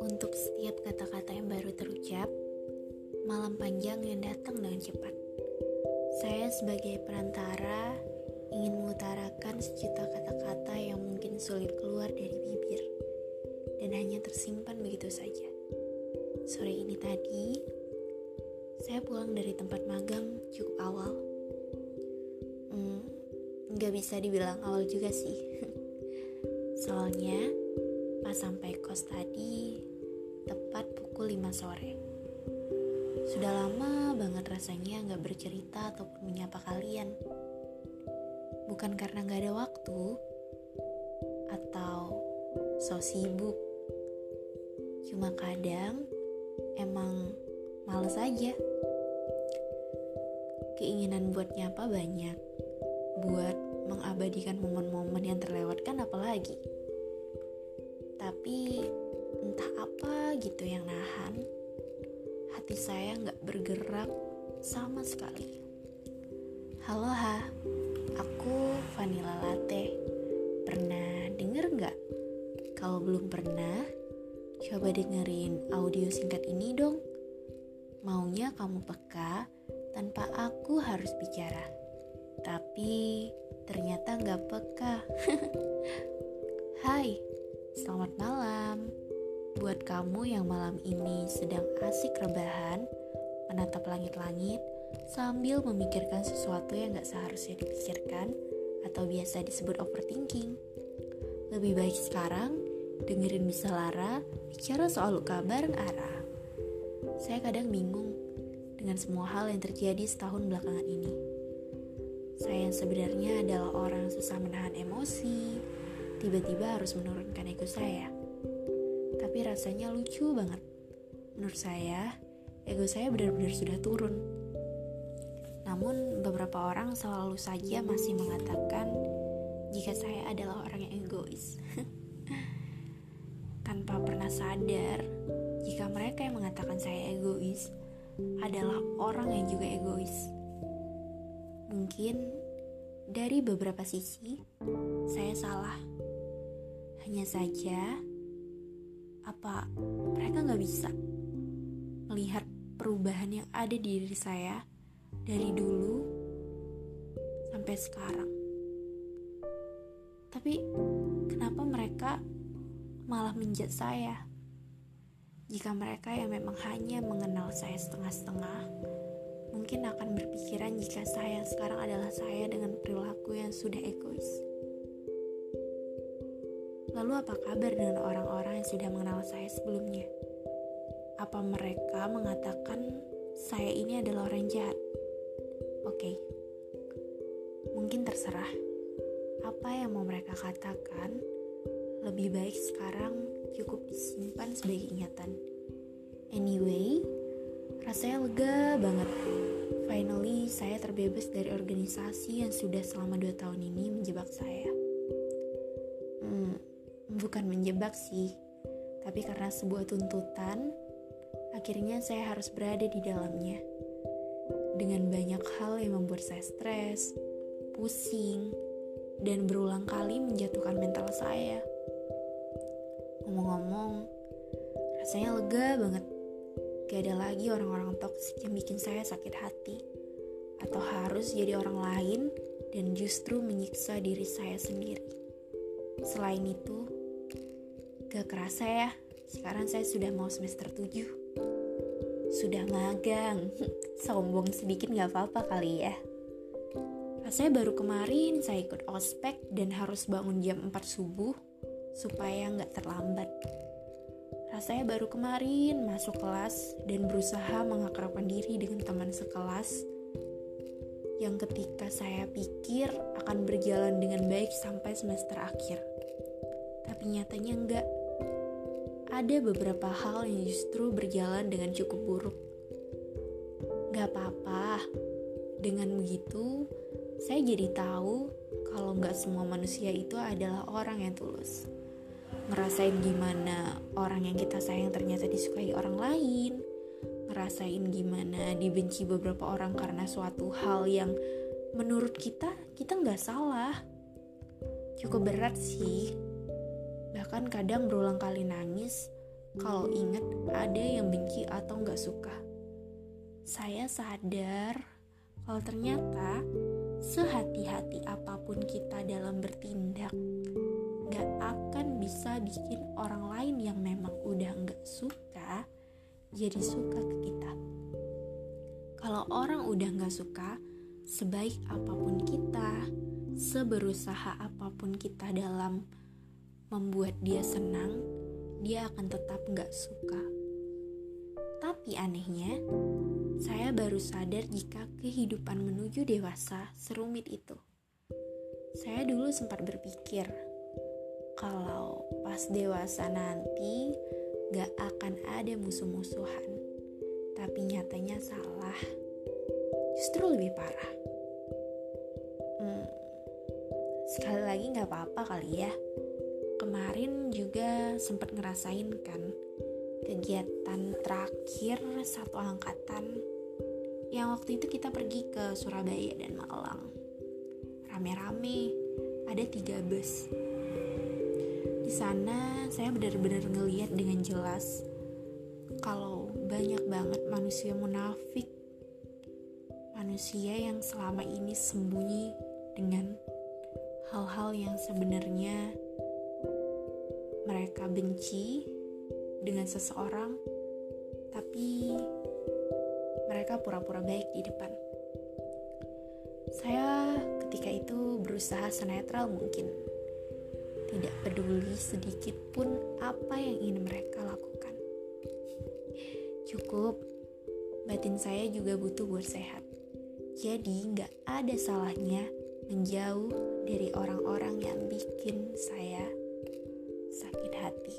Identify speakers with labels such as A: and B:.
A: Untuk setiap kata-kata yang baru terucap, malam panjang yang datang dengan cepat. Saya sebagai perantara ingin mengutarakan sejuta kata-kata yang mungkin sulit keluar dari bibir dan hanya tersimpan begitu saja. Sore ini tadi, saya pulang dari tempat magang cukup awal. Nggak bisa dibilang awal juga sih. Soalnya, pas sampai kos tadi, tepat pukul 5 sore. Sudah lama banget rasanya nggak bercerita ataupun menyapa kalian. Bukan karena nggak ada waktu, atau so sibuk. Cuma kadang emang males aja. Keinginan buat nyapa banyak, buat mengabadikan momen-momen yang terlewatkan apalagi. Tapi entah apa gitu yang nahan, hati saya nggak bergerak sama sekali. Halo ha, aku Vanilla Latte. Pernah denger nggak? Kalau belum pernah, coba dengerin audio singkat ini dong. Maunya kamu peka tanpa aku harus bicara. Tapi ternyata nggak peka. Hai, selamat malam. Buat kamu yang malam ini sedang asik rebahan, menatap langit-langit sambil memikirkan sesuatu yang gak seharusnya dipikirkan atau biasa disebut overthinking. Lebih baik sekarang dengerin bisa Lara bicara soal luka bareng Ara. Saya kadang bingung dengan semua hal yang terjadi setahun belakangan ini. Saya yang sebenarnya adalah orang susah menahan emosi, tiba-tiba harus menurunkan ego saya. Tapi rasanya lucu banget. Menurut saya, ego saya benar-benar sudah turun. Namun beberapa orang selalu saja masih mengatakan jika saya adalah orang yang egois. Tanpa pernah sadar jika mereka yang mengatakan saya egois adalah orang yang juga egois. Mungkin dari beberapa sisi saya salah. Hanya saja, apa mereka nggak bisa melihat perubahan yang ada di diri saya dari dulu sampai sekarang. Tapi kenapa mereka malah menjat saya? Jika mereka yang memang hanya mengenal saya setengah-setengah, mungkin akan berpikiran jika saya sekarang adalah saya dengan perilaku yang sudah egois. Lalu apa kabar dengan orang-orang yang sudah mengenal saya sebelumnya? Apa mereka mengatakan saya ini adalah orang jahat? Oke, mungkin terserah. Apa yang mau mereka katakan, lebih baik sekarang cukup disimpan sebagai ingatan. Anyway, rasanya lega banget. Finally, saya terbebas dari organisasi yang sudah selama dua tahun ini menjebak saya. Hmm, bukan menjebak sih, tapi karena sebuah tuntutan, akhirnya saya harus berada di dalamnya. Dengan banyak hal yang membuat saya stres, pusing, dan berulang kali menjatuhkan mental saya. Ngomong-ngomong, rasanya lega banget. Gak ada lagi orang-orang toksik yang bikin saya sakit hati. Atau harus jadi orang lain dan justru menyiksa diri saya sendiri. Selain itu, gak kerasa ya, sekarang saya sudah mau semester 7. Sudah magang, sombong sedikit gak apa-apa kali ya. Rasanya baru kemarin saya ikut ospek dan harus bangun jam 4 subuh supaya nggak terlambat. Rasanya baru kemarin masuk kelas dan berusaha mengakrabkan diri dengan teman sekelas yang ketika saya pikir akan berjalan dengan baik sampai semester akhir. Tapi nyatanya enggak. Ada beberapa hal yang justru berjalan dengan cukup buruk. Gak apa-apa. Dengan begitu, saya jadi tahu kalau nggak semua manusia itu adalah orang yang tulus ngerasain gimana orang yang kita sayang ternyata disukai orang lain ngerasain gimana dibenci beberapa orang karena suatu hal yang menurut kita kita nggak salah Cukup berat sih. Bahkan kadang berulang kali nangis kalau inget ada yang benci atau nggak suka. Saya sadar kalau ternyata sehati-hati apa pun kita dalam bertindak, gak akan bisa bikin orang lain yang memang udah nggak suka jadi suka ke kita. Kalau orang udah nggak suka, sebaik apa pun kita, seberusaha apa pun kita dalam membuat dia senang, dia akan tetap nggak suka. Tapi anehnya, saya baru sadar jika kehidupan menuju dewasa serumit itu. Saya dulu sempat berpikir, kalau pas dewasa nanti gak akan ada musuh-musuhan. Tapi nyatanya salah. Justru lebih parah. Hmm, sekali lagi gak apa-apa kali ya. Kemarin juga sempat ngerasain kan kegiatan terakhir satu angkatan yang waktu itu kita pergi ke Surabaya dan Malang rame-rame ada tiga bus di sana saya benar-benar ngeliat dengan jelas kalau banyak banget manusia munafik manusia yang selama ini sembunyi dengan hal-hal yang sebenarnya mereka benci dengan seseorang tapi mereka pura-pura baik di depan. Saya ketika itu berusaha senetral mungkin. Tidak peduli sedikit pun apa yang ingin mereka lakukan. Cukup, batin saya juga butuh buat sehat. Jadi nggak ada salahnya menjauh dari orang-orang yang bikin saya sakit hati.